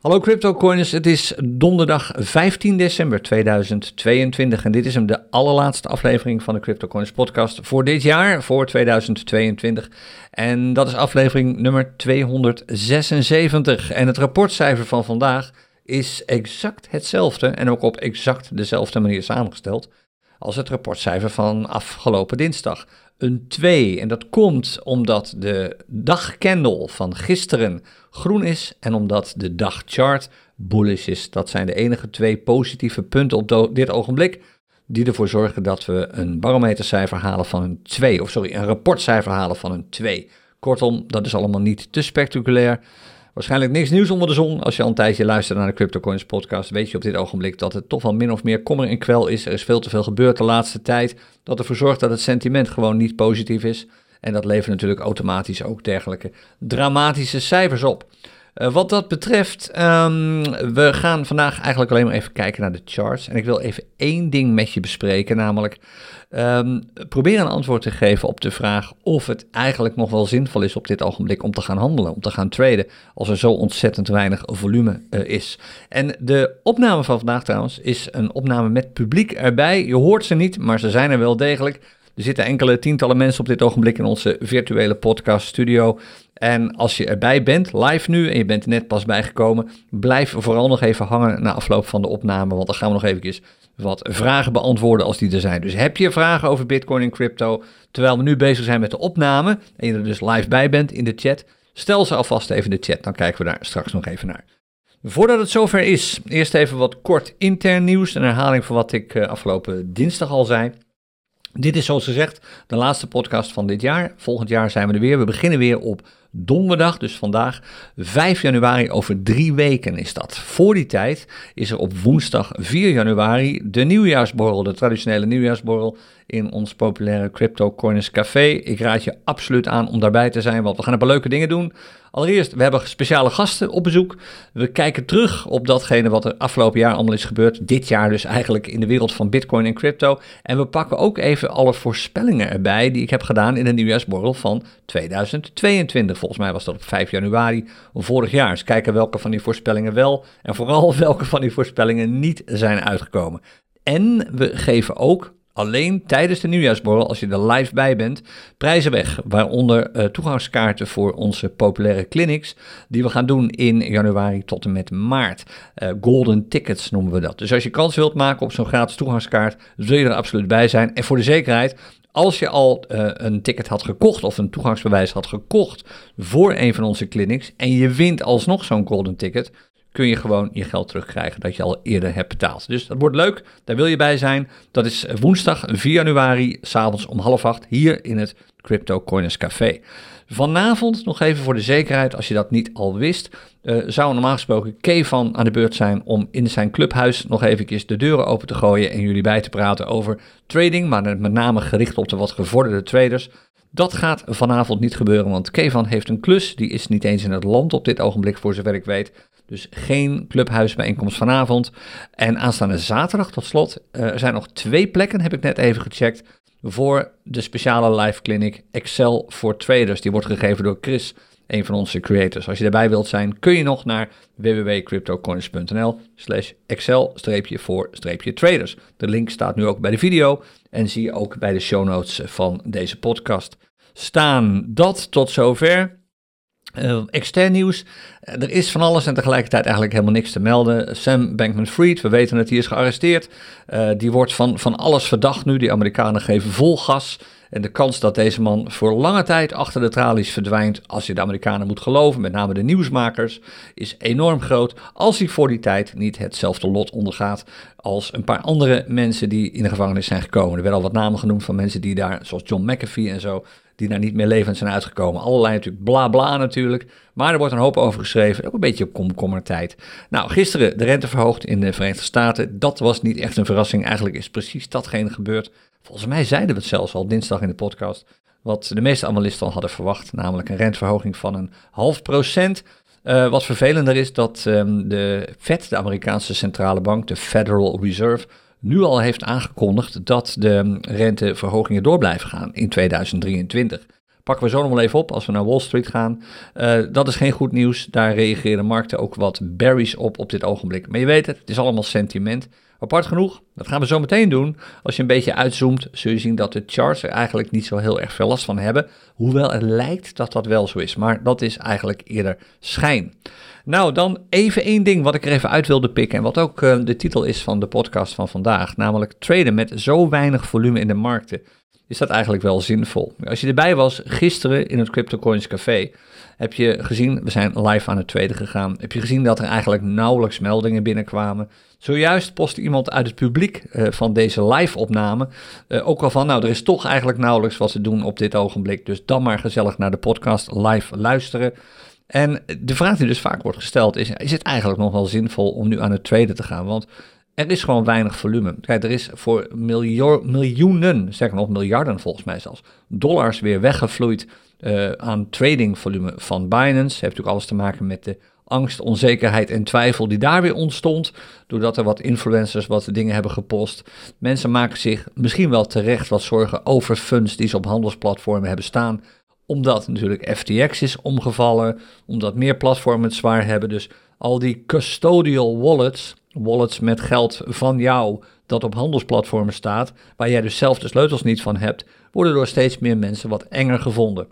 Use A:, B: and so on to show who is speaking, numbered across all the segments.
A: Hallo CryptoCoiners, het is donderdag 15 december 2022 en dit is hem de allerlaatste aflevering van de CryptoCoiners podcast voor dit jaar, voor 2022. En dat is aflevering nummer 276 en het rapportcijfer van vandaag is exact hetzelfde en ook op exact dezelfde manier samengesteld als het rapportcijfer van afgelopen dinsdag. Een 2 en dat komt omdat de dagcandle van gisteren groen is en omdat de dagchart bullish is. Dat zijn de enige twee positieve punten op dit ogenblik die ervoor zorgen dat we een barometercijfer halen van een 2. Of sorry, een rapportcijfer halen van een 2. Kortom, dat is allemaal niet te spectaculair. Waarschijnlijk niks nieuws onder de zon. Als je al een tijdje luistert naar de CryptoCoins podcast, weet je op dit ogenblik dat het toch wel min of meer kommer en kwel is. Er is veel te veel gebeurd de laatste tijd, dat ervoor zorgt dat het sentiment gewoon niet positief is. En dat levert natuurlijk automatisch ook dergelijke dramatische cijfers op. Uh, wat dat betreft, um, we gaan vandaag eigenlijk alleen maar even kijken naar de charts. En ik wil even één ding met je bespreken, namelijk um, probeer een antwoord te geven op de vraag of het eigenlijk nog wel zinvol is op dit ogenblik om te gaan handelen, om te gaan traden, als er zo ontzettend weinig volume uh, is. En de opname van vandaag trouwens is een opname met publiek erbij. Je hoort ze niet, maar ze zijn er wel degelijk. Er zitten enkele tientallen mensen op dit ogenblik in onze virtuele podcast studio. En als je erbij bent, live nu, en je bent er net pas bijgekomen, blijf vooral nog even hangen na afloop van de opname, want dan gaan we nog eventjes wat vragen beantwoorden als die er zijn. Dus heb je vragen over Bitcoin en crypto, terwijl we nu bezig zijn met de opname, en je er dus live bij bent in de chat, stel ze alvast even in de chat, dan kijken we daar straks nog even naar. Voordat het zover is, eerst even wat kort intern nieuws, een herhaling van wat ik eh, afgelopen dinsdag al zei. Dit is zoals gezegd de laatste podcast van dit jaar. Volgend jaar zijn we er weer. We beginnen weer op donderdag, dus vandaag 5 januari, over drie weken is dat. Voor die tijd is er op woensdag 4 januari de nieuwjaarsborrel, de traditionele nieuwjaarsborrel in ons populaire Crypto Coiners Café. Ik raad je absoluut aan om daarbij te zijn, want we gaan een paar leuke dingen doen. Allereerst, we hebben speciale gasten op bezoek. We kijken terug op datgene wat er afgelopen jaar allemaal is gebeurd. Dit jaar dus eigenlijk in de wereld van Bitcoin en crypto. En we pakken ook even alle voorspellingen erbij die ik heb gedaan in de nieuwjaarsborrel van 2022. Volgens mij was dat op 5 januari vorig jaar. Dus kijken welke van die voorspellingen wel en vooral welke van die voorspellingen niet zijn uitgekomen. En we geven ook alleen tijdens de nieuwjaarsborrel, als je er live bij bent, prijzen weg. Waaronder uh, toegangskaarten voor onze populaire clinics, die we gaan doen in januari tot en met maart. Uh, golden tickets noemen we dat. Dus als je kans wilt maken op zo'n gratis toegangskaart, zul je er absoluut bij zijn. En voor de zekerheid, als je al uh, een ticket had gekocht of een toegangsbewijs had gekocht voor een van onze clinics en je wint alsnog zo'n golden ticket, kun je gewoon je geld terugkrijgen dat je al eerder hebt betaald. Dus dat wordt leuk, daar wil je bij zijn. Dat is woensdag 4 januari, s'avonds om half acht, hier in het Crypto Coiners Café. Vanavond, nog even voor de zekerheid, als je dat niet al wist, uh, zou normaal gesproken Kevan aan de beurt zijn om in zijn clubhuis nog eventjes de deuren open te gooien en jullie bij te praten over trading, maar met name gericht op de wat gevorderde traders. Dat gaat vanavond niet gebeuren, want Kevan heeft een klus. Die is niet eens in het land op dit ogenblik, voor zover ik weet. Dus geen clubhuisbijeenkomst vanavond. En aanstaande zaterdag tot slot. Uh, er zijn nog twee plekken, heb ik net even gecheckt. Voor de speciale live clinic Excel voor Traders. Die wordt gegeven door Chris, een van onze creators. Als je daarbij wilt zijn, kun je nog naar www.cryptocoins.nl slash excel-voor-traders. De link staat nu ook bij de video en zie je ook bij de show notes van deze podcast staan. Dat tot zover. Uh, extern nieuws. Eh, er is van alles en tegelijkertijd eigenlijk helemaal niks te melden. Sam Bankman-Fried, we weten dat hij is gearresteerd. Uh, die wordt van, van alles verdacht nu. Die Amerikanen geven vol gas. En de kans dat deze man voor lange tijd achter de tralies verdwijnt, als je de Amerikanen moet geloven, met name de nieuwsmakers, is enorm groot. Als hij voor die tijd niet hetzelfde lot ondergaat als een paar andere mensen die in de gevangenis zijn gekomen. Er werden al wat namen genoemd van mensen die daar, zoals John McAfee en zo, die daar niet meer levend zijn uitgekomen. Allerlei natuurlijk bla bla natuurlijk. Maar er wordt een hoop over geschreven. Ook een beetje komkommertijd. Nou, gisteren de rente verhoogd in de Verenigde Staten. Dat was niet echt een verrassing. Eigenlijk is precies datgene gebeurd. Volgens mij zeiden we het zelfs al dinsdag in de podcast. Wat de meeste analisten al hadden verwacht. Namelijk een renteverhoging van een half procent. Uh, wat vervelender is dat um, de Fed, de Amerikaanse centrale bank, de Federal Reserve, nu al heeft aangekondigd dat de renteverhogingen door blijven gaan in 2023. Een pakken we zo nog wel even op als we naar Wall Street gaan. Uh, dat is geen goed nieuws. Daar reageren markten ook wat berries op op dit ogenblik. Maar je weet het, het is allemaal sentiment. Apart genoeg, dat gaan we zo meteen doen. Als je een beetje uitzoomt, zul je zien dat de charts er eigenlijk niet zo heel erg veel last van hebben. Hoewel het lijkt dat dat wel zo is, maar dat is eigenlijk eerder schijn. Nou, dan even één ding wat ik er even uit wilde pikken en wat ook uh, de titel is van de podcast van vandaag, namelijk traden met zo weinig volume in de markten. Is dat eigenlijk wel zinvol? Als je erbij was gisteren in het CryptoCoins Café, heb je gezien, we zijn live aan het tweede gegaan, heb je gezien dat er eigenlijk nauwelijks meldingen binnenkwamen. Zojuist postte iemand uit het publiek uh, van deze live-opname uh, ook al van, nou, er is toch eigenlijk nauwelijks wat te doen op dit ogenblik, dus dan maar gezellig naar de podcast live luisteren. En de vraag die dus vaak wordt gesteld is, is het eigenlijk nog wel zinvol om nu aan het tweede te gaan? Want er is gewoon weinig volume. Kijk, er is voor miljoenen, zeg nog miljarden volgens mij zelfs, dollars weer weggevloeid uh, aan tradingvolume van Binance. Heeft natuurlijk alles te maken met de angst, onzekerheid en twijfel die daar weer ontstond. Doordat er wat influencers wat dingen hebben gepost. Mensen maken zich misschien wel terecht wat zorgen over funds die ze op handelsplatformen hebben staan. Omdat natuurlijk FTX is omgevallen. Omdat meer platformen het zwaar hebben. Dus al die custodial wallets, wallets met geld van jou dat op handelsplatformen staat, waar jij dus zelf de sleutels niet van hebt, worden door steeds meer mensen wat enger gevonden.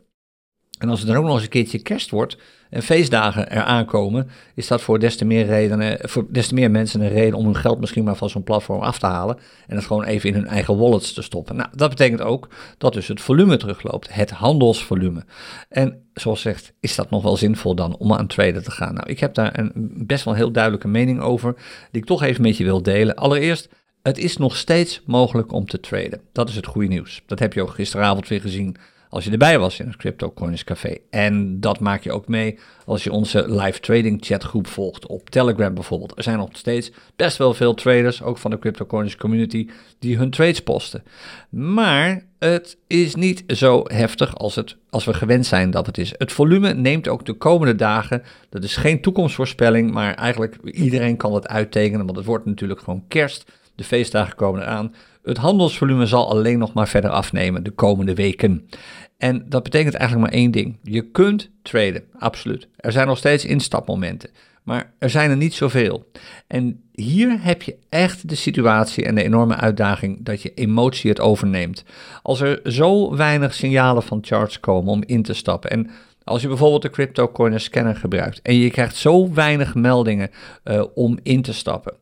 A: En als het dan ook nog eens een keertje kerst wordt en feestdagen eraan komen, is dat voor des te meer, redenen, voor des te meer mensen een reden om hun geld misschien maar van zo'n platform af te halen en het gewoon even in hun eigen wallets te stoppen. Nou, dat betekent ook dat dus het volume terugloopt, het handelsvolume. En zoals zegt, is dat nog wel zinvol dan om aan traden te gaan? Nou, ik heb daar een best wel heel duidelijke mening over, die ik toch even met je wil delen. Allereerst, het is nog steeds mogelijk om te traden. Dat is het goede nieuws. Dat heb je ook gisteravond weer gezien als je erbij was in het Crypto Coins Café. En dat maak je ook mee als je onze live trading chatgroep volgt op Telegram bijvoorbeeld. Er zijn nog steeds best wel veel traders, ook van de Crypto Coins community, die hun trades posten. Maar het is niet zo heftig als, het, als we gewend zijn dat het is. Het volume neemt ook de komende dagen. Dat is geen toekomstvoorspelling, maar eigenlijk iedereen kan het uittekenen, want het wordt natuurlijk gewoon kerst. De feestdagen komen eraan. Het handelsvolume zal alleen nog maar verder afnemen de komende weken. En dat betekent eigenlijk maar één ding. Je kunt traden, absoluut. Er zijn nog steeds instapmomenten, maar er zijn er niet zoveel. En hier heb je echt de situatie en de enorme uitdaging dat je emotie het overneemt. Als er zo weinig signalen van charts komen om in te stappen en als je bijvoorbeeld de CryptoCoin scanner gebruikt en je krijgt zo weinig meldingen uh, om in te stappen,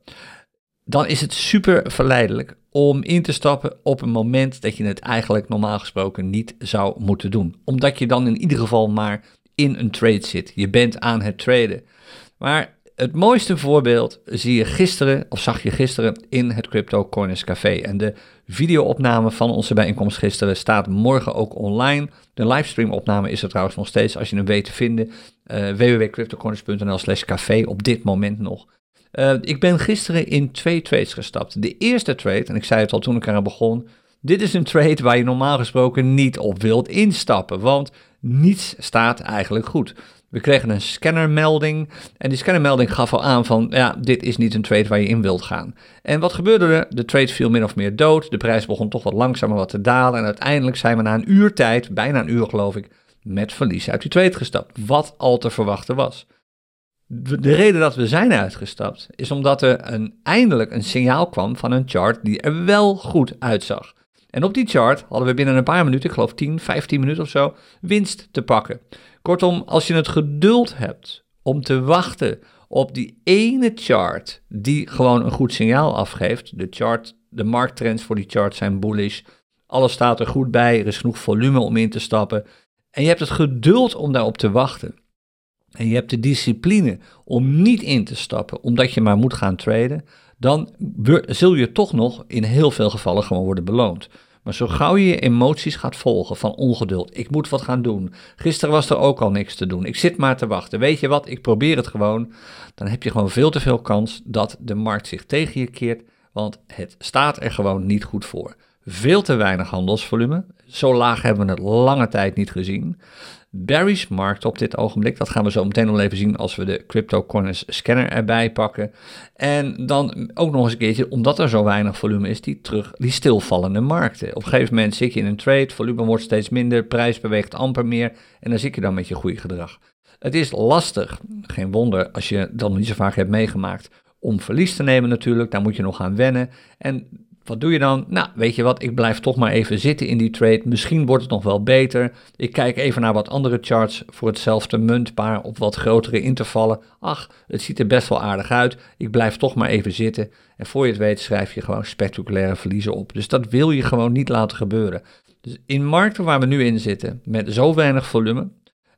A: dan is het super verleidelijk om in te stappen op een moment dat je het eigenlijk normaal gesproken niet zou moeten doen. Omdat je dan in ieder geval maar in een trade zit. Je bent aan het traden. Maar het mooiste voorbeeld zie je gisteren, of zag je gisteren in het Crypto Coiners Café. En de videoopname van onze bijeenkomst gisteren staat morgen ook online. De livestreamopname is er trouwens nog steeds, als je hem weet te vinden. Uh, www.cryptocorners.nl slash café op dit moment nog. Uh, ik ben gisteren in twee trades gestapt. De eerste trade, en ik zei het al toen ik eraan begon, dit is een trade waar je normaal gesproken niet op wilt instappen, want niets staat eigenlijk goed. We kregen een scannermelding en die scannermelding gaf al aan van, ja, dit is niet een trade waar je in wilt gaan. En wat gebeurde er? De trade viel min of meer dood, de prijs begon toch wat langzamer wat te dalen en uiteindelijk zijn we na een uur tijd, bijna een uur geloof ik, met verlies uit die trade gestapt, wat al te verwachten was. De reden dat we zijn uitgestapt is omdat er een, eindelijk een signaal kwam van een chart die er wel goed uitzag. En op die chart hadden we binnen een paar minuten, ik geloof 10, 15 minuten of zo, winst te pakken. Kortom, als je het geduld hebt om te wachten op die ene chart die gewoon een goed signaal afgeeft, de chart, de markttrends voor die chart zijn bullish, alles staat er goed bij, er is genoeg volume om in te stappen en je hebt het geduld om daarop te wachten en je hebt de discipline om niet in te stappen omdat je maar moet gaan traden, dan zul je toch nog in heel veel gevallen gewoon worden beloond. Maar zo gauw je je emoties gaat volgen van ongeduld, ik moet wat gaan doen. Gisteren was er ook al niks te doen, ik zit maar te wachten. Weet je wat, ik probeer het gewoon. Dan heb je gewoon veel te veel kans dat de markt zich tegen je keert, want het staat er gewoon niet goed voor. Veel te weinig handelsvolume, zo laag hebben we het lange tijd niet gezien. Bearish markt op dit ogenblik. Dat gaan we zo meteen nog even zien als we de CryptoCoins scanner erbij pakken. En dan ook nog eens een keertje, omdat er zo weinig volume is, die, terug, die stilvallende markten. Op een gegeven moment zit je in een trade, volume wordt steeds minder, prijs beweegt amper meer en dan zit je dan met je goede gedrag. Het is lastig, geen wonder als je dat nog niet zo vaak hebt meegemaakt, om verlies te nemen natuurlijk. Daar moet je nog gaan wennen. En wat doe je dan? Nou, weet je wat, ik blijf toch maar even zitten in die trade. Misschien wordt het nog wel beter. Ik kijk even naar wat andere charts voor hetzelfde muntpaar op wat grotere intervallen. Ach, het ziet er best wel aardig uit. Ik blijf toch maar even zitten. En voor je het weet schrijf je gewoon spectaculaire verliezen op. Dus dat wil je gewoon niet laten gebeuren. Dus in markten waar we nu in zitten, met zo weinig volume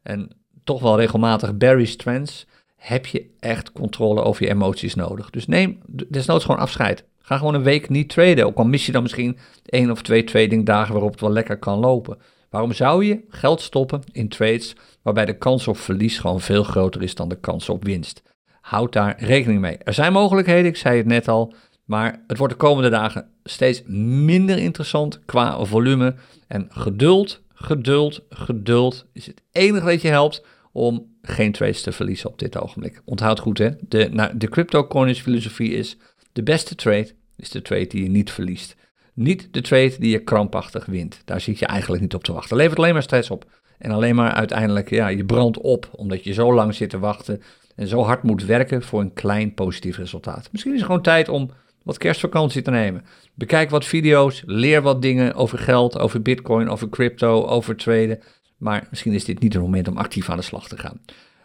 A: en toch wel regelmatig bearish trends, heb je echt controle over je emoties nodig. Dus neem desnoods gewoon afscheid. Ga gewoon een week niet traden. Ook al mis je dan misschien één of twee trading dagen waarop het wel lekker kan lopen. Waarom zou je geld stoppen in trades waarbij de kans op verlies gewoon veel groter is dan de kans op winst? Houd daar rekening mee. Er zijn mogelijkheden, ik zei het net al, maar het wordt de komende dagen steeds minder interessant qua volume. En geduld, geduld, geduld is het enige dat je helpt om geen trades te verliezen op dit ogenblik. Onthoud goed hè, de, nou, de crypto filosofie is de beste trade is de trade die je niet verliest. Niet de trade die je krampachtig wint. Daar zit je eigenlijk niet op te wachten. Levert alleen maar stress op. En alleen maar uiteindelijk, ja, je brandt op. Omdat je zo lang zit te wachten. En zo hard moet werken voor een klein positief resultaat. Misschien is het gewoon tijd om wat kerstvakantie te nemen. Bekijk wat video's. Leer wat dingen over geld, over bitcoin, over crypto, over traden. Maar misschien is dit niet het moment om actief aan de slag te gaan.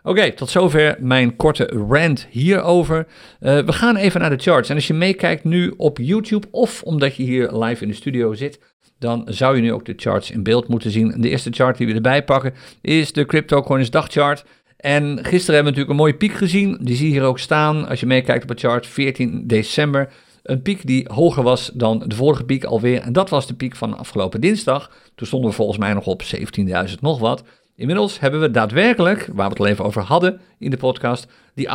A: Oké, tot zover mijn korte rant hierover. Uh, we gaan even naar de charts. En als je meekijkt nu op YouTube of omdat je hier live in de studio zit, dan zou je nu ook de charts in beeld moeten zien. De eerste chart die we erbij pakken is de CryptoCoins dagchart. En gisteren hebben we natuurlijk een mooie piek gezien. Die zie je hier ook staan als je meekijkt op het chart 14 december. Een piek die hoger was dan de vorige piek alweer. En dat was de piek van afgelopen dinsdag. Toen stonden we volgens mij nog op 17.000 nog wat. Inmiddels hebben we daadwerkelijk, waar we het al even over hadden in de podcast, die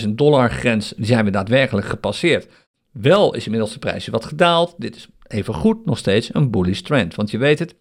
A: 18.000 dollar grens, die zijn we daadwerkelijk gepasseerd. Wel is inmiddels de prijs wat gedaald. Dit is even goed nog steeds een bullish trend. Want je weet het,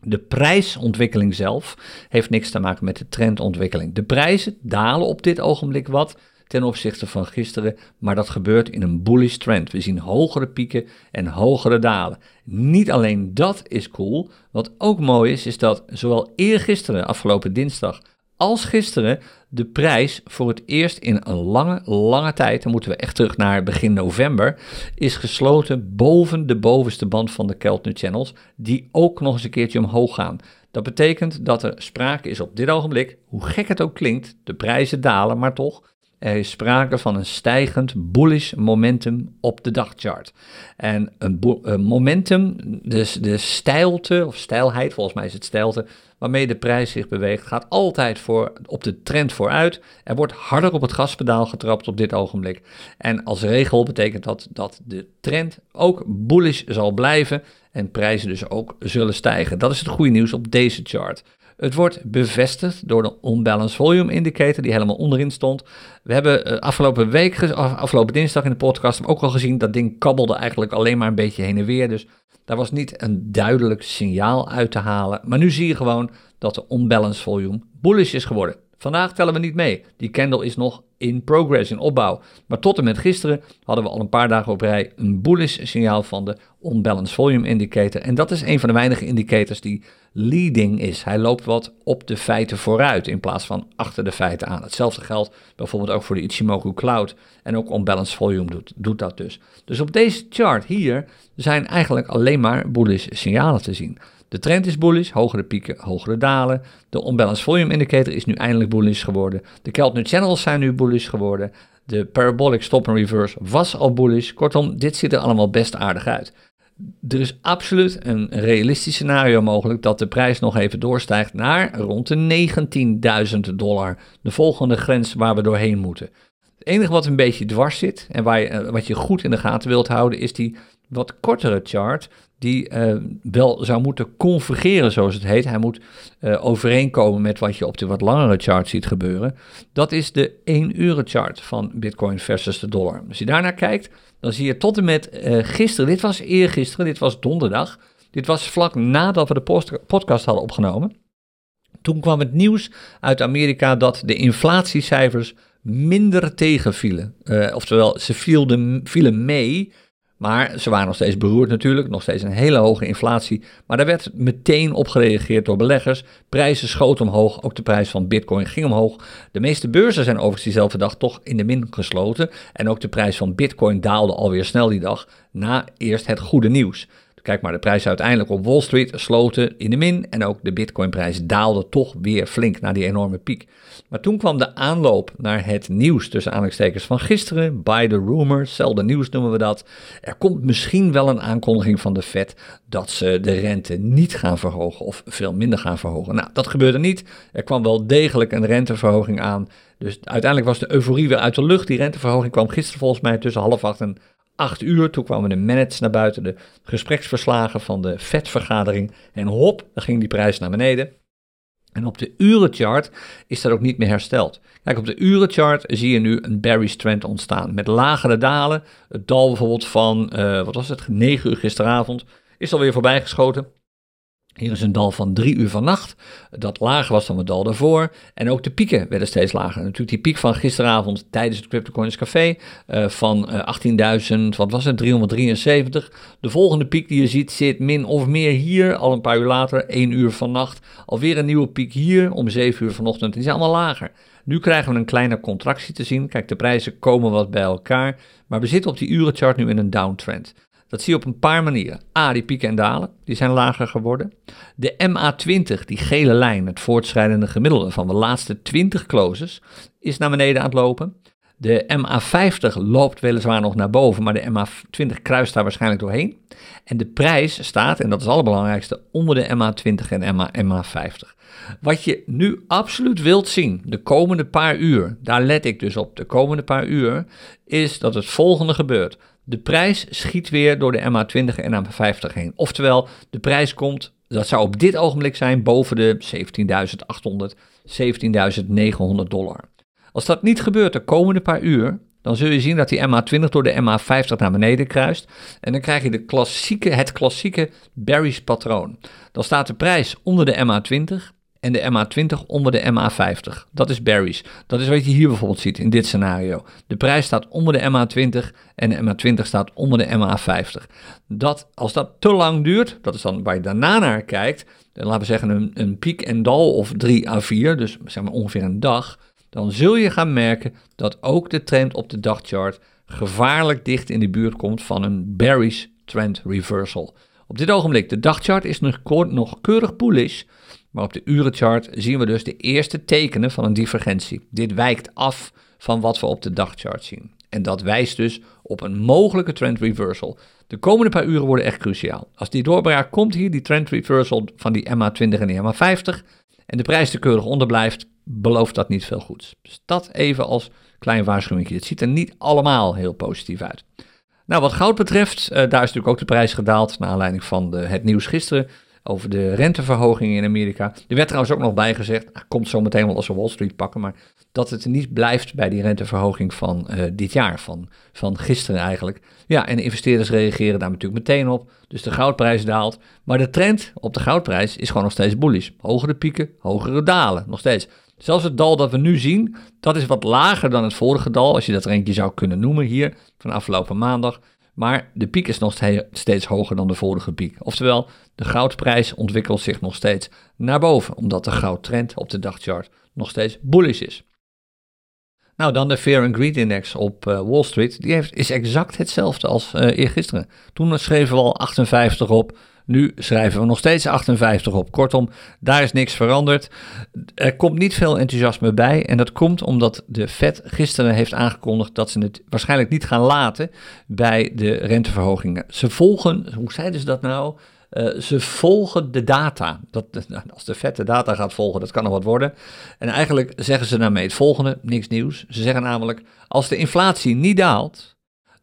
A: de prijsontwikkeling zelf heeft niks te maken met de trendontwikkeling. De prijzen dalen op dit ogenblik wat ten opzichte van gisteren, maar dat gebeurt in een bullish trend. We zien hogere pieken en hogere dalen. Niet alleen dat is cool, wat ook mooi is, is dat zowel eergisteren, afgelopen dinsdag, als gisteren de prijs voor het eerst in een lange, lange tijd, dan moeten we echt terug naar begin november, is gesloten boven de bovenste band van de Keltner Channels, die ook nog eens een keertje omhoog gaan. Dat betekent dat er sprake is op dit ogenblik, hoe gek het ook klinkt, de prijzen dalen, maar toch, er is sprake van een stijgend bullish momentum op de dagchart. En een, momentum, dus de stijlte of stijlheid, volgens mij is het stijlte, waarmee de prijs zich beweegt, gaat altijd voor, op de trend vooruit. Er wordt harder op het gaspedaal getrapt op dit ogenblik. En als regel betekent dat dat de trend ook bullish zal blijven en prijzen dus ook zullen stijgen. Dat is het goede nieuws op deze chart. Het wordt bevestigd door de Unbalanced Volume Indicator, die helemaal onderin stond. We hebben eh, afgelopen week, afgelopen dinsdag in de podcast ook al gezien, dat ding kabbelde eigenlijk alleen maar een beetje heen en weer. Dus daar was niet een duidelijk signaal uit te halen. Maar nu zie je gewoon dat de Unbalanced Volume bullish is geworden. Vandaag tellen we niet mee. Die candle is nog in progress, in opbouw. Maar tot en met gisteren hadden we al een paar dagen op rij een bullish signaal van de Unbalanced Volume Indicator. En dat is een van de weinige indicators die leading is. Hij loopt wat op de feiten vooruit in plaats van achter de feiten aan. Hetzelfde geldt bijvoorbeeld ook voor de Ichimoku Cloud. En ook Unbalanced Volume doet, doet dat dus. Dus op deze chart hier zijn eigenlijk alleen maar bullish signalen te zien. De trend is bullish, hogere pieken, hogere dalen. De unbalanced volume indicator is nu eindelijk bullish geworden. De Keltner channels zijn nu bullish geworden. De parabolic stop and reverse was al bullish. Kortom, dit ziet er allemaal best aardig uit. Er is absoluut een realistisch scenario mogelijk dat de prijs nog even doorstijgt naar rond de 19.000 dollar. De volgende grens waar we doorheen moeten. Het enige wat een beetje dwars zit en waar eh, wat je goed in de gaten wilt houden, is die wat kortere chart die uh, wel zou moeten convergeren, zoals het heet. Hij moet uh, overeenkomen met wat je op de wat langere chart ziet gebeuren. Dat is de 1 uren chart van Bitcoin versus de dollar. Als je daarnaar kijkt, dan zie je tot en met uh, gisteren, dit was eergisteren, dit was donderdag, dit was vlak nadat we de podcast hadden opgenomen. Toen kwam het nieuws uit Amerika dat de inflatiecijfers minder tegenvielen. Oftewel, ze vielen mee, maar ze waren nog steeds beroerd natuurlijk, nog steeds een hele hoge inflatie. Maar daar werd meteen op gereageerd door beleggers. Prijzen schoten omhoog, ook de prijs van bitcoin ging omhoog. De meeste beurzen zijn overigens diezelfde dag toch in de min gesloten. En ook de prijs van bitcoin daalde alweer snel die dag, na eerst het goede nieuws. Kijk maar, de prijzen uiteindelijk op Wall Street sloten in de min en ook de bitcoinprijs daalde toch weer flink naar die enorme piek. Maar toen kwam de aanloop naar het nieuws tussen aanhalingstekens van gisteren, by the rumors, zelfde nieuws noemen we dat. Er komt misschien wel een aankondiging van de Fed dat ze de rente niet gaan verhogen of veel minder gaan verhogen. Nou, dat gebeurde niet. Er kwam wel degelijk een renteverhoging aan. Dus uiteindelijk was de euforie weer uit de lucht. Die renteverhoging kwam gisteren volgens mij tussen half acht en 8 uur. Toen kwamen de minutes naar buiten, de gespreksverslagen van de FED-vergadering. En hop, dan ging die prijs naar beneden. En op de urenchart is dat ook niet meer hersteld. Kijk, op de urenchart zie je nu een bearish trend ontstaan. Met lagere dalen. Het dal bijvoorbeeld van, uh, wat was het, 9 uur gisteravond is alweer voorbijgeschoten. Hier is een dal van 3 uur vannacht, dat lager was dan het dal daarvoor. En ook de pieken werden steeds lager. Natuurlijk die piek van gisteravond tijdens het CryptoCoins Café uh, van uh, 18.000, wat was het, 373. De volgende piek die je ziet zit min of meer hier, al een paar uur later, 1 uur vannacht. Alweer een nieuwe piek hier om 7 uur vanochtend, die zijn allemaal lager. Nu krijgen we een kleine contractie te zien. Kijk, de prijzen komen wat bij elkaar, maar we zitten op die urenchart nu in een downtrend. Dat zie je op een paar manieren. A, die pieken en dalen, die zijn lager geworden. De MA20, die gele lijn, het voortschrijdende gemiddelde van de laatste 20 closes, is naar beneden aan het lopen. De MA50 loopt weliswaar nog naar boven, maar de MA20 kruist daar waarschijnlijk doorheen. En de prijs staat, en dat is het allerbelangrijkste, onder de MA20 en MA, MA50. Wat je nu absoluut wilt zien, de komende paar uur, daar let ik dus op, de komende paar uur, is dat het volgende gebeurt. De prijs schiet weer door de MA20 en MA50 heen. Oftewel, de prijs komt, dat zou op dit ogenblik zijn, boven de 17.800, 17.900 dollar. Als dat niet gebeurt de komende paar uur, dan zul je zien dat die MA20 door de MA50 naar beneden kruist. En dan krijg je de klassieke, het klassieke bearish patroon. Dan staat de prijs onder de MA20 en de MA20 onder de MA50. Dat is bearish. Dat is wat je hier bijvoorbeeld ziet in dit scenario. De prijs staat onder de MA20 en de MA20 staat onder de MA50. Dat, als dat te lang duurt, dat is dan waar je daarna naar kijkt, dan laten we zeggen een, een piek en dal of 3 à 4, dus zeg maar ongeveer een dag, dan zul je gaan merken dat ook de trend op de dagchart gevaarlijk dicht in de buurt komt van een bearish trend reversal. Op dit ogenblik, de dagchart is nog, nog keurig bullish, maar op de urenchart zien we dus de eerste tekenen van een divergentie. Dit wijkt af van wat we op de dagchart zien. En dat wijst dus op een mogelijke trend reversal. De komende paar uren worden echt cruciaal. Als die doorbraak komt hier, die trend reversal van die MA20 en die MA50, en de prijs te keurig onder blijft, belooft dat niet veel goeds. Dus dat even als klein waarschuwing. Het ziet er niet allemaal heel positief uit. Nou, wat goud betreft, uh, daar is natuurlijk ook de prijs gedaald naar aanleiding van de, het nieuws gisteren over de renteverhoging in Amerika. Er werd trouwens ook nog bij gezegd, komt zo meteen wel als we Wall Street pakken, maar dat het niet blijft bij die renteverhoging van uh, dit jaar, van, van gisteren eigenlijk. Ja, en de investeerders reageren daar natuurlijk meteen op, dus de goudprijs daalt. Maar de trend op de goudprijs is gewoon nog steeds bullish. Hogere pieken, hogere dalen, nog steeds. Zelfs het dal dat we nu zien, dat is wat lager dan het vorige dal, als je dat er eentje zou kunnen noemen hier, van afgelopen maandag. Maar de piek is nog steeds hoger dan de vorige piek. Oftewel, de goudprijs ontwikkelt zich nog steeds naar boven, omdat de goudtrend op de dagchart nog steeds bullish is. Nou, dan de Fear and Greed Index op uh, Wall Street. Die heeft, is exact hetzelfde als uh, eergisteren. Toen schreven we al 58 op. Nu schrijven we nog steeds 58 op. Kortom, daar is niks veranderd. Er komt niet veel enthousiasme bij. En dat komt omdat de Fed gisteren heeft aangekondigd dat ze het waarschijnlijk niet gaan laten bij de renteverhogingen. Ze volgen, hoe zeiden ze dat nou? Uh, ze volgen de data. Dat, als de de data gaat volgen, dat kan nog wat worden. En eigenlijk zeggen ze daarmee het volgende, niks nieuws. Ze zeggen namelijk, als de inflatie niet daalt,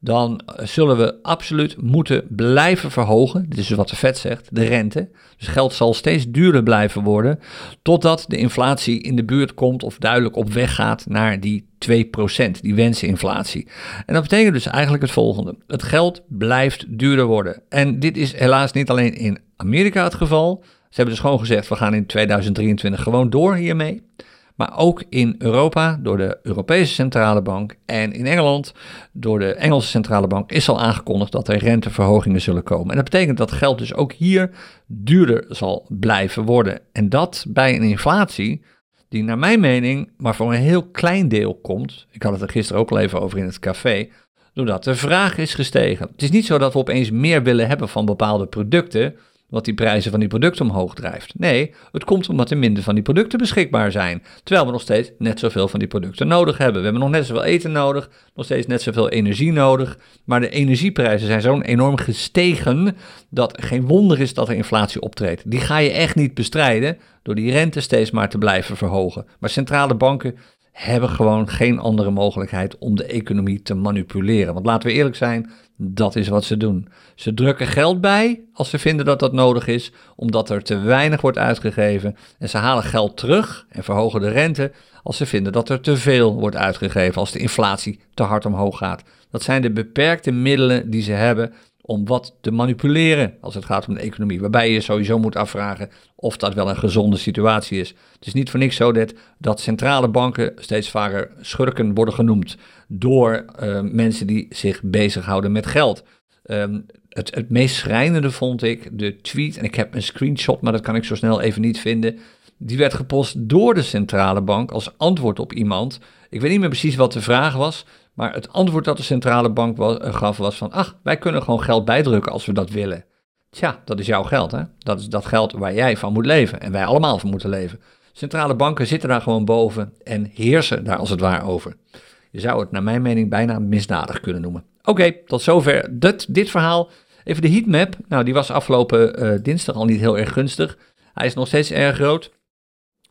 A: dan zullen we absoluut moeten blijven verhogen. Dit is wat de Fed zegt, de rente. Dus geld zal steeds duurder blijven worden, totdat de inflatie in de buurt komt of duidelijk op weg gaat naar die 2%, die wenseninflatie. En dat betekent dus eigenlijk het volgende. Het geld blijft duurder worden. En dit is helaas niet alleen in Amerika het geval, Ze hebben dus gewoon gezegd, we gaan in 2023 gewoon door hiermee. Maar ook in Europa door de Europese Centrale Bank en in Engeland door de Engelse Centrale Bank is al aangekondigd dat er renteverhogingen zullen komen. En dat betekent dat geld dus ook hier duurder zal blijven worden. En dat bij een inflatie die naar mijn mening maar voor een heel klein deel komt. Ik had het er gisteren ook al even over in het café. Doordat de vraag is gestegen. Het is niet zo dat we opeens meer willen hebben van bepaalde producten wat die prijzen van die producten omhoog drijft. Nee, het komt omdat er minder van die producten beschikbaar zijn. Terwijl we nog steeds net zoveel van die producten nodig hebben. We hebben nog net zoveel eten nodig, nog steeds net zoveel energie nodig. Maar de energieprijzen zijn zo enorm gestegen dat geen wonder is dat er inflatie optreedt. Die ga je echt niet bestrijden door die rente steeds maar te blijven verhogen. Maar centrale banken hebben gewoon geen andere mogelijkheid om de economie te manipuleren. Want laten we eerlijk zijn, dat is wat ze doen. Ze drukken geld bij als ze vinden dat dat nodig is, omdat er te weinig wordt uitgegeven. En ze halen geld terug en verhogen de rente als ze vinden dat er te veel wordt uitgegeven, als de inflatie te hard omhoog gaat. Dat zijn de beperkte middelen die ze hebben om wat te manipuleren als het gaat om de economie. Waarbij je sowieso moet afvragen of dat wel een gezonde situatie is. Het is niet voor niks zo dat, dat centrale banken steeds vaker schurken worden genoemd door uh, mensen die zich bezighouden met geld. Um, het, het meest schrijnende vond ik de tweet, en ik heb een screenshot, maar dat kan ik zo snel even niet vinden. Die werd gepost door de centrale bank als antwoord op iemand. Ik weet niet meer precies wat de vraag was, maar het antwoord dat de centrale bank uh, gaf was van, ach, wij kunnen gewoon geld bijdrukken als we dat willen. Tja, dat is jouw geld, hè? Dat is dat geld waar jij van moet leven en wij allemaal van moeten leven. Centrale banken zitten daar gewoon boven en heersen daar als het ware over. Je zou het naar mijn mening bijna misdadig kunnen noemen. Oké, tot zover dit, dit verhaal. Even de heatmap. Nou, die was afgelopen uh, dinsdag al niet heel erg gunstig. Hij is nog steeds erg groot.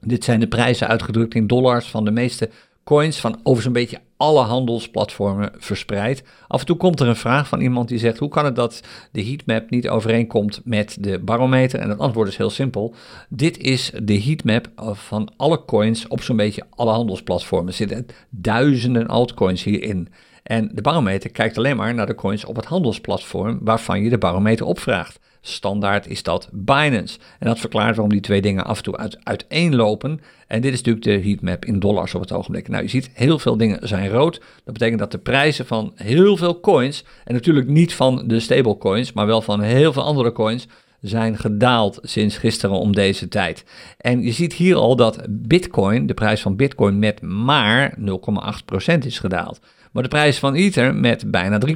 A: Dit zijn de prijzen uitgedrukt in dollars van de meeste coins van over zo'n beetje alle handelsplatformen verspreid. Af en toe komt er een vraag van iemand die zegt: hoe kan het dat de heatmap niet overeenkomt met de barometer? En het antwoord is heel simpel. Dit is de heatmap van alle coins op zo'n beetje alle handelsplatformen. Er zitten duizenden altcoins hierin. En de barometer kijkt alleen maar naar de coins op het handelsplatform waarvan je de barometer opvraagt. Standaard is dat Binance. En dat verklaart waarom die twee dingen af en toe uit, uiteenlopen. En dit is natuurlijk de heatmap in dollars op het ogenblik. Nou, je ziet heel veel dingen zijn rood. Dat betekent dat de prijzen van heel veel coins, en natuurlijk niet van de stablecoins, maar wel van heel veel andere coins, zijn gedaald sinds gisteren om deze tijd. En je ziet hier al dat Bitcoin, de prijs van Bitcoin, met maar 0,8% is gedaald. Maar de prijs van Ether met bijna 3%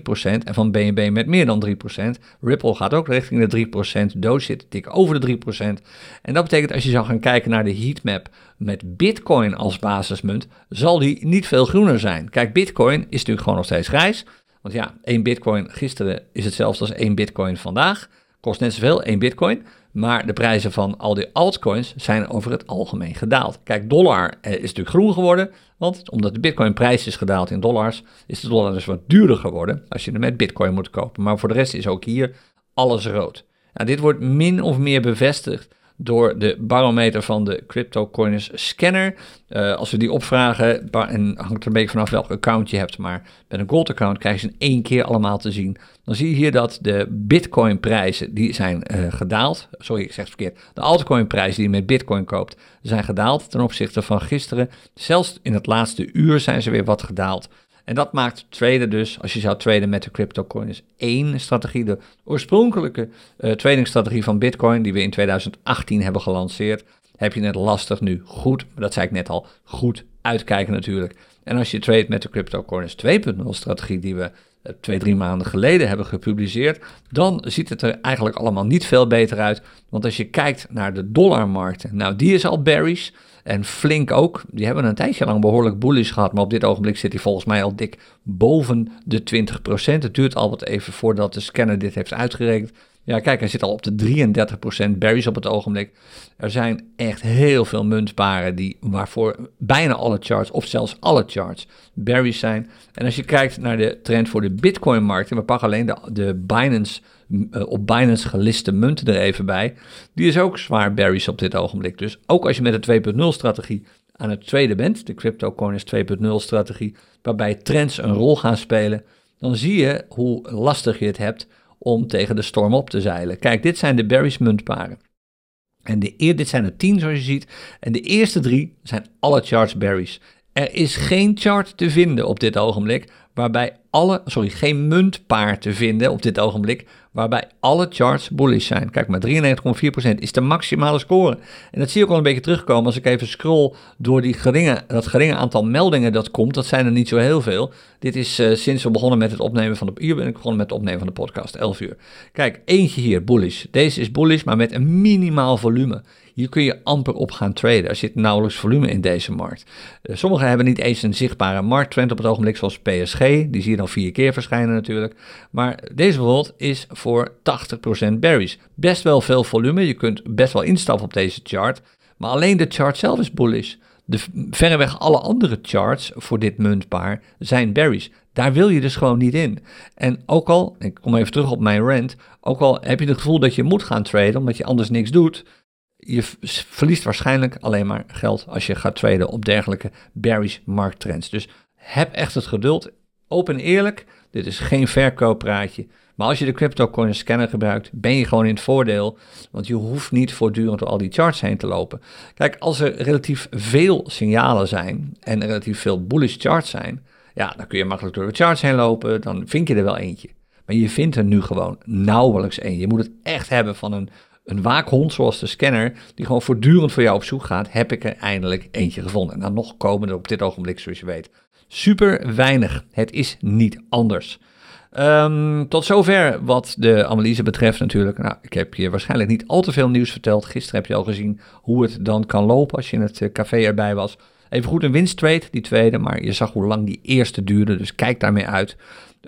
A: en van BNB met meer dan 3%. Ripple gaat ook richting de 3%. Doge zit dik over de 3%. En dat betekent als je zou gaan kijken naar de heatmap met Bitcoin als basismunt, zal die niet veel groener zijn. Kijk, Bitcoin is natuurlijk gewoon nog steeds grijs. Want ja, 1 Bitcoin gisteren is hetzelfde als 1 Bitcoin vandaag. Kost net zoveel, 1 Bitcoin. Maar de prijzen van al die altcoins zijn over het algemeen gedaald. Kijk, dollar eh, is natuurlijk groen geworden. Want omdat de bitcoin-prijs is gedaald in dollars, is de dollar dus wat duurder geworden als je hem met bitcoin moet kopen. Maar voor de rest is ook hier alles rood. Nou, dit wordt min of meer bevestigd door de barometer van de CryptoCoiners scanner. Uh, als we die opvragen, en hangt er een beetje vanaf welk account je hebt, maar met een gold account krijg je ze in één keer allemaal te zien. Dan zie je hier dat de bitcoin prijzen, die zijn uh, gedaald. Sorry, ik zeg het verkeerd. De altcoin prijzen die je met bitcoin koopt, zijn gedaald ten opzichte van gisteren. Zelfs in het laatste uur zijn ze weer wat gedaald. En dat maakt traden dus, als je zou traden met de cryptocoins, één strategie. De oorspronkelijke uh, tradingstrategie van Bitcoin, die we in 2018 hebben gelanceerd, heb je net lastig nu goed, dat zei ik net al, goed uitkijken natuurlijk. En als je trade met de cryptocoins 2.0 strategie, die we twee, drie maanden geleden hebben gepubliceerd, dan ziet het er eigenlijk allemaal niet veel beter uit. Want als je kijkt naar de dollarmarkten, nou die is al bearish. En Flink ook. Die hebben een tijdje lang behoorlijk bullish gehad. Maar op dit ogenblik zit hij volgens mij al dik boven de 20%. Het duurt al wat even voordat de scanner dit heeft uitgerekend. Ja, kijk, hij zit al op de 33% berries op het ogenblik. Er zijn echt heel veel muntparen die, waarvoor bijna alle charts, of zelfs alle charts, berries zijn. En als je kijkt naar de trend voor de Bitcoin-markt, en we pakken alleen de, de Binance, uh, op Binance geliste munten er even bij, die is ook zwaar berries op dit ogenblik. Dus ook als je met de 2.0-strategie aan het tweede bent, de CryptoCoins 2.0-strategie, waarbij trends een rol gaan spelen, dan zie je hoe lastig je het hebt om tegen de storm op te zeilen. Kijk, dit zijn de Barry's muntparen. En de, dit zijn er tien zoals je ziet. En de eerste drie zijn alle charts berries. Er is geen chart te vinden op dit ogenblik waarbij alle, sorry, geen muntpaar te vinden op dit ogenblik, waarbij alle charts bullish zijn. Kijk maar, 93,4% is de maximale score. En dat zie je ook al een beetje terugkomen als ik even scroll door die geringe, dat geringe aantal meldingen dat komt. Dat zijn er niet zo heel veel. Dit is uh, sinds we begonnen met het opnemen van de, hier ben ik begonnen met het opnemen van de podcast, 11 uur. Kijk, eentje hier, bullish. Deze is bullish, maar met een minimaal volume. Hier kun je amper op gaan traden. Er zit nauwelijks volume in deze markt. Uh, sommigen hebben niet eens een zichtbare markttrend op het ogenblik, zoals PSG. Die zie je dan vier keer verschijnen natuurlijk. Maar deze bijvoorbeeld is voor 80% berries. Best wel veel volume. Je kunt best wel instappen op deze chart. Maar alleen de chart zelf is bullish. De, verreweg alle andere charts voor dit muntpaar zijn berries. Daar wil je dus gewoon niet in. En ook al, ik kom even terug op mijn rant, ook al heb je het gevoel dat je moet gaan traden omdat je anders niks doet, je verliest waarschijnlijk alleen maar geld als je gaat traden op dergelijke bearish markttrends. Dus heb echt het geduld. Open eerlijk, dit is geen verkooppraatje. Maar als je de CryptoCoin scanner gebruikt, ben je gewoon in het voordeel. Want je hoeft niet voortdurend door al die charts heen te lopen. Kijk, als er relatief veel signalen zijn en relatief veel bullish charts zijn, ja, dan kun je makkelijk door de charts heen lopen. Dan vind je er wel eentje. Maar je vindt er nu gewoon nauwelijks één. Je moet het echt hebben van een een waakhond zoals de scanner, die gewoon voortdurend voor jou op zoek gaat, heb ik er eindelijk eentje gevonden. En dan nog komen er op dit ogenblik, zoals je weet, super weinig. Het is niet anders. Um, tot zover wat de analyse betreft natuurlijk. Nou, ik heb je waarschijnlijk niet al te veel nieuws verteld. Gisteren heb je al gezien hoe het dan kan lopen als je in het eh, café erbij was. Even goed een winsttrade, die tweede, maar je zag hoe lang die eerste duurde, dus kijk daarmee uit.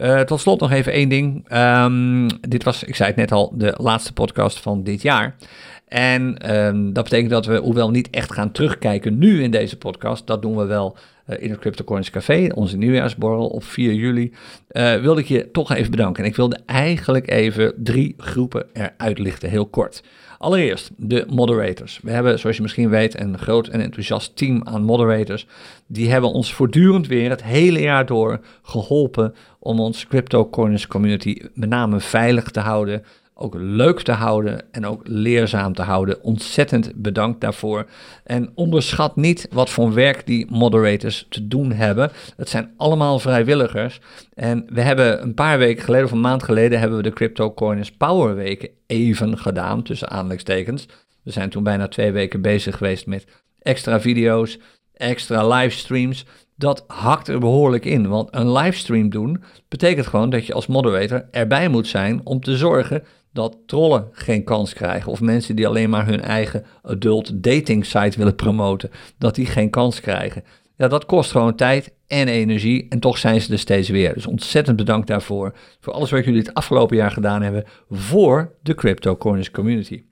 A: Uh, tot slot nog even één ding. Um, dit was, ik zei het net al, de laatste podcast van dit jaar. En um, dat betekent dat we, hoewel niet echt gaan terugkijken nu in deze podcast, dat doen we wel uh, in het CryptoCoins Café, onze nieuwjaarsborrel op 4 juli, uh, wilde ik je toch even bedanken. En ik wilde eigenlijk even drie groepen eruit lichten, heel kort. Allereerst de moderators. We hebben, zoals je misschien weet, een groot en enthousiast team aan moderators. Die hebben ons voortdurend weer het hele jaar door geholpen om ons CryptoCoins community met name veilig te houden, ook leuk te houden en ook leerzaam te houden. Ontzettend bedankt daarvoor. En onderschat niet wat voor werk die moderators te doen hebben. Het zijn allemaal vrijwilligers. En we hebben een paar weken geleden, of een maand geleden, hebben we de CryptoCoins Power Weken even gedaan, tussen aanleidingstekens. We zijn toen bijna twee weken bezig geweest met extra video's, extra livestreams dat hakt er behoorlijk in. Want een livestream doen betekent gewoon dat je als moderator erbij moet zijn om te zorgen dat trollen geen kans krijgen. Of mensen die alleen maar hun eigen adult dating site willen promoten, dat die geen kans krijgen. Ja, dat kost gewoon tijd en energie en toch zijn ze er steeds weer. Dus ontzettend bedankt daarvoor, voor alles wat jullie het afgelopen jaar gedaan hebben voor de Crypto Corners community.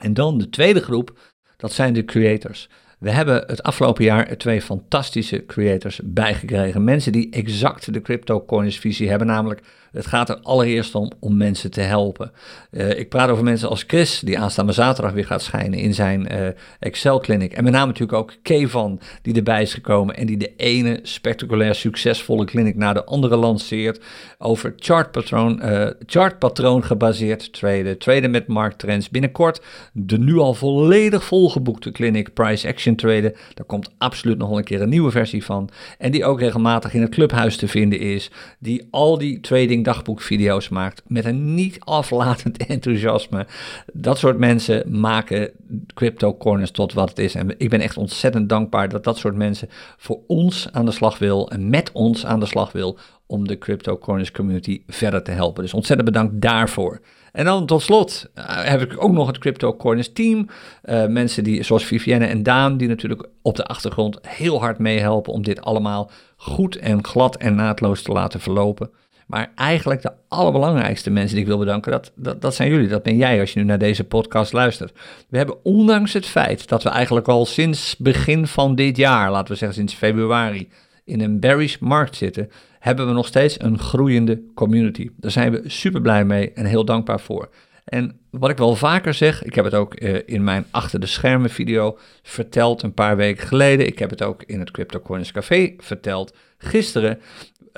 A: En dan de tweede groep, dat zijn de creators. We hebben het afgelopen jaar twee fantastische creators bijgekregen. Mensen die exact de CryptoCoins visie hebben, namelijk het gaat er allereerst om om mensen te helpen. Uh, ik praat over mensen als Chris, die aanstaande zaterdag weer gaat schijnen in zijn uh, Excel Clinic. En met name natuurlijk ook Kevan, die erbij is gekomen en die de ene spectaculair succesvolle clinic naar de andere lanceert. Over chartpatroon, uh, chartpatroon gebaseerd traden, traden met markttrends. Binnenkort de nu al volledig volgeboekte clinic Price Action Traden. Daar komt absoluut nog een keer een nieuwe versie van. En die ook regelmatig in het clubhuis te vinden is. Die al die trading dagboekvideo's maakt met een niet aflatend enthousiasme. Dat soort mensen maken Crypto Corners tot wat het is. En ik ben echt ontzettend dankbaar dat dat soort mensen voor ons aan de slag wil en met ons aan de slag wil om de Crypto Corners community verder te helpen. Dus ontzettend bedankt daarvoor. En dan tot slot uh, heb ik ook nog het Crypto Corners team. Uh, mensen die, zoals Vivienne en Daan, die natuurlijk op de achtergrond heel hard meehelpen om dit allemaal goed en glad en naadloos te laten verlopen. Maar eigenlijk de allerbelangrijkste mensen die ik wil bedanken, dat, dat, zijn jullie. Dat ben jij als je nu naar deze podcast luistert. We hebben ondanks het feit dat we eigenlijk al sinds begin van dit jaar, laten we zeggen sinds februari, in een bearish markt zitten, hebben we nog steeds een groeiende community. Daar zijn we super blij mee en heel dankbaar voor. En wat ik wel vaker zeg, ik heb het ook uh, in mijn achter de schermen video verteld een paar weken geleden. Ik heb het ook in het Crypto Coins Café verteld gisteren.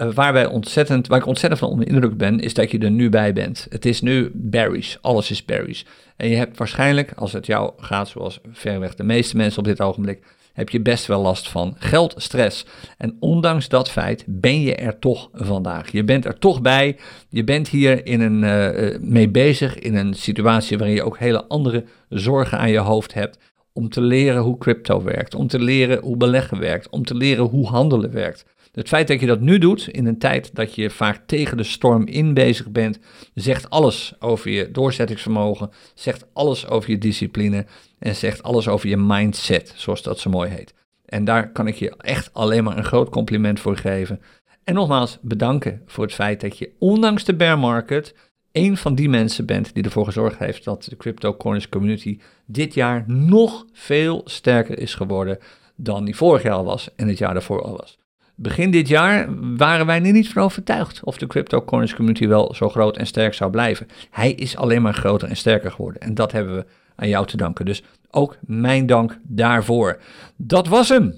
A: Uh, waar, wij ontzettend, waar ik ontzettend van onder indruk ben, is dat je er nu bij bent. Het is nu berries, alles is berries. En je hebt waarschijnlijk, als het jou gaat zoals verreweg de meeste mensen op dit ogenblik, heb je best wel last van geldstress. En ondanks dat feit ben je er toch vandaag. Je bent er toch bij. Je bent hier in een, uh, mee bezig in een situatie waarin je ook hele andere zorgen aan je hoofd hebt. Om te leren hoe crypto werkt, om te leren hoe beleggen werkt, om te leren hoe handelen werkt. Het feit dat je dat nu doet, in een tijd dat je vaak tegen de storm in bezig bent, zegt alles over je doorzettingsvermogen, zegt alles over je discipline en zegt alles over je mindset, zoals dat zo mooi heet. En daar kan ik je echt alleen maar een groot compliment voor geven. En nogmaals bedanken voor het feit dat je, ondanks de bear market, een van die mensen bent die ervoor gezorgd heeft dat de Crypto Corners community dit jaar nog veel sterker is geworden dan die vorig jaar al was en het jaar daarvoor al was. Begin dit jaar waren wij er niet van overtuigd of de Crypto Corners community wel zo groot en sterk zou blijven. Hij is alleen maar groter en sterker geworden. En dat hebben we aan jou te danken. Dus ook mijn dank daarvoor. Dat was hem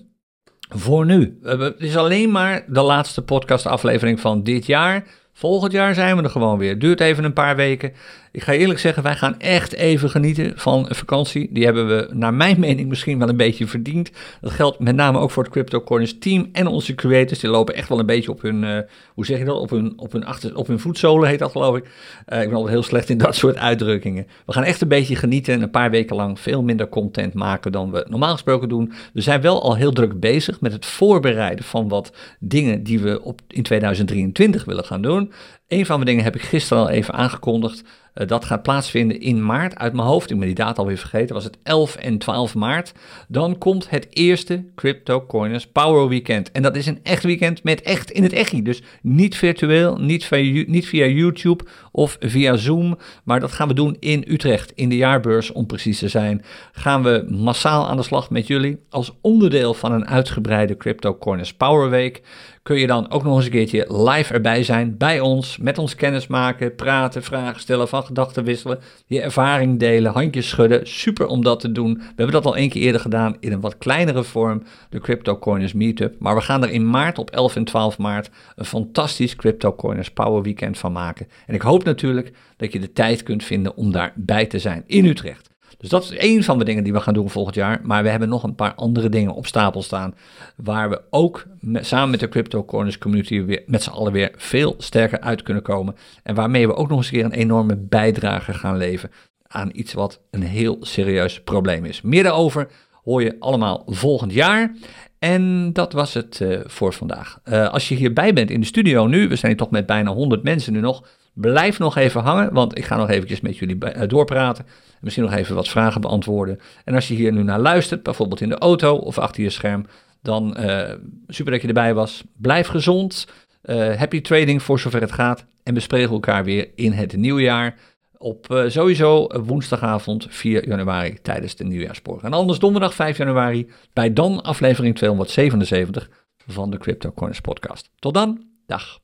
A: voor nu. Het is alleen maar de laatste podcastaflevering van dit jaar. Volgend jaar zijn we er gewoon weer. Duurt even een paar weken. Ik ga eerlijk zeggen, wij gaan echt even genieten van een vakantie. Die hebben we, naar mijn mening, misschien wel een beetje verdiend. Dat geldt met name ook voor het Crypto Corners team en onze creators. Die lopen echt wel een beetje op hun, uh, hoe zeg je dat, op hun, op hun, achter, op hun voetzolen heet dat geloof ik. Uh, ik ben altijd heel slecht in dat soort uitdrukkingen. We gaan echt een beetje genieten en een paar weken lang veel minder content maken dan we normaal gesproken doen. We zijn wel al heel druk bezig met het voorbereiden van wat dingen die we op, in 2023 willen gaan doen. Een van de dingen heb ik gisteren al even aangekondigd. Uh, dat gaat plaatsvinden in maart. Uit mijn hoofd, ik ben die data alweer vergeten, was het 11 en 12 maart. Dan komt het eerste Crypto Coiners Power Weekend. En dat is een echt weekend met echt in het echi. Dus niet virtueel, niet via, niet via YouTube of via Zoom. Maar dat gaan we doen in Utrecht, in de jaarbeurs om precies te zijn. Gaan we massaal aan de slag met jullie als onderdeel van een uitgebreide Crypto Coiners Power Week kun je dan ook nog eens een keertje live erbij zijn bij ons, met ons kennis maken, praten, vragen stellen, van gedachten wisselen, je ervaring delen, handjes schudden. Super om dat te doen. We hebben dat al één keer eerder gedaan in een wat kleinere vorm, de Crypto Coiners Meetup. Maar we gaan er in maart, op 11 en 12 maart, een fantastisch Crypto Coiners Power Weekend van maken. En ik hoop natuurlijk dat je de tijd kunt vinden om daarbij te zijn in Utrecht. Dus dat is één van de dingen die we gaan doen volgend jaar. Maar we hebben nog een paar andere dingen op stapel staan. Waar we ook samen met de Crypto Corners community met z'n allen weer veel sterker uit kunnen komen. En waarmee we ook nog eens een keer een enorme bijdrage gaan leveren aan iets wat een heel serieus probleem is. Meer daarover hoor je allemaal volgend jaar. En dat was het uh, voor vandaag. Uh, als je hierbij bent in de studio nu, we zijn hier toch met bijna 100 mensen nu nog. Blijf nog even hangen, want ik ga nog eventjes met jullie uh, doorpraten. Misschien nog even wat vragen beantwoorden. En als je hier nu naar luistert, bijvoorbeeld in de auto of achter je scherm, dan super dat je erbij was. Blijf gezond. happy trading voor zover het gaat. En we spreken elkaar weer in het nieuwe jaar op sowieso woensdagavond 4 januari tijdens de nieuwjaarsborg. En anders donderdag 5 januari bij dan aflevering 277 van de Crypto Corners podcast. Tot dan, dag.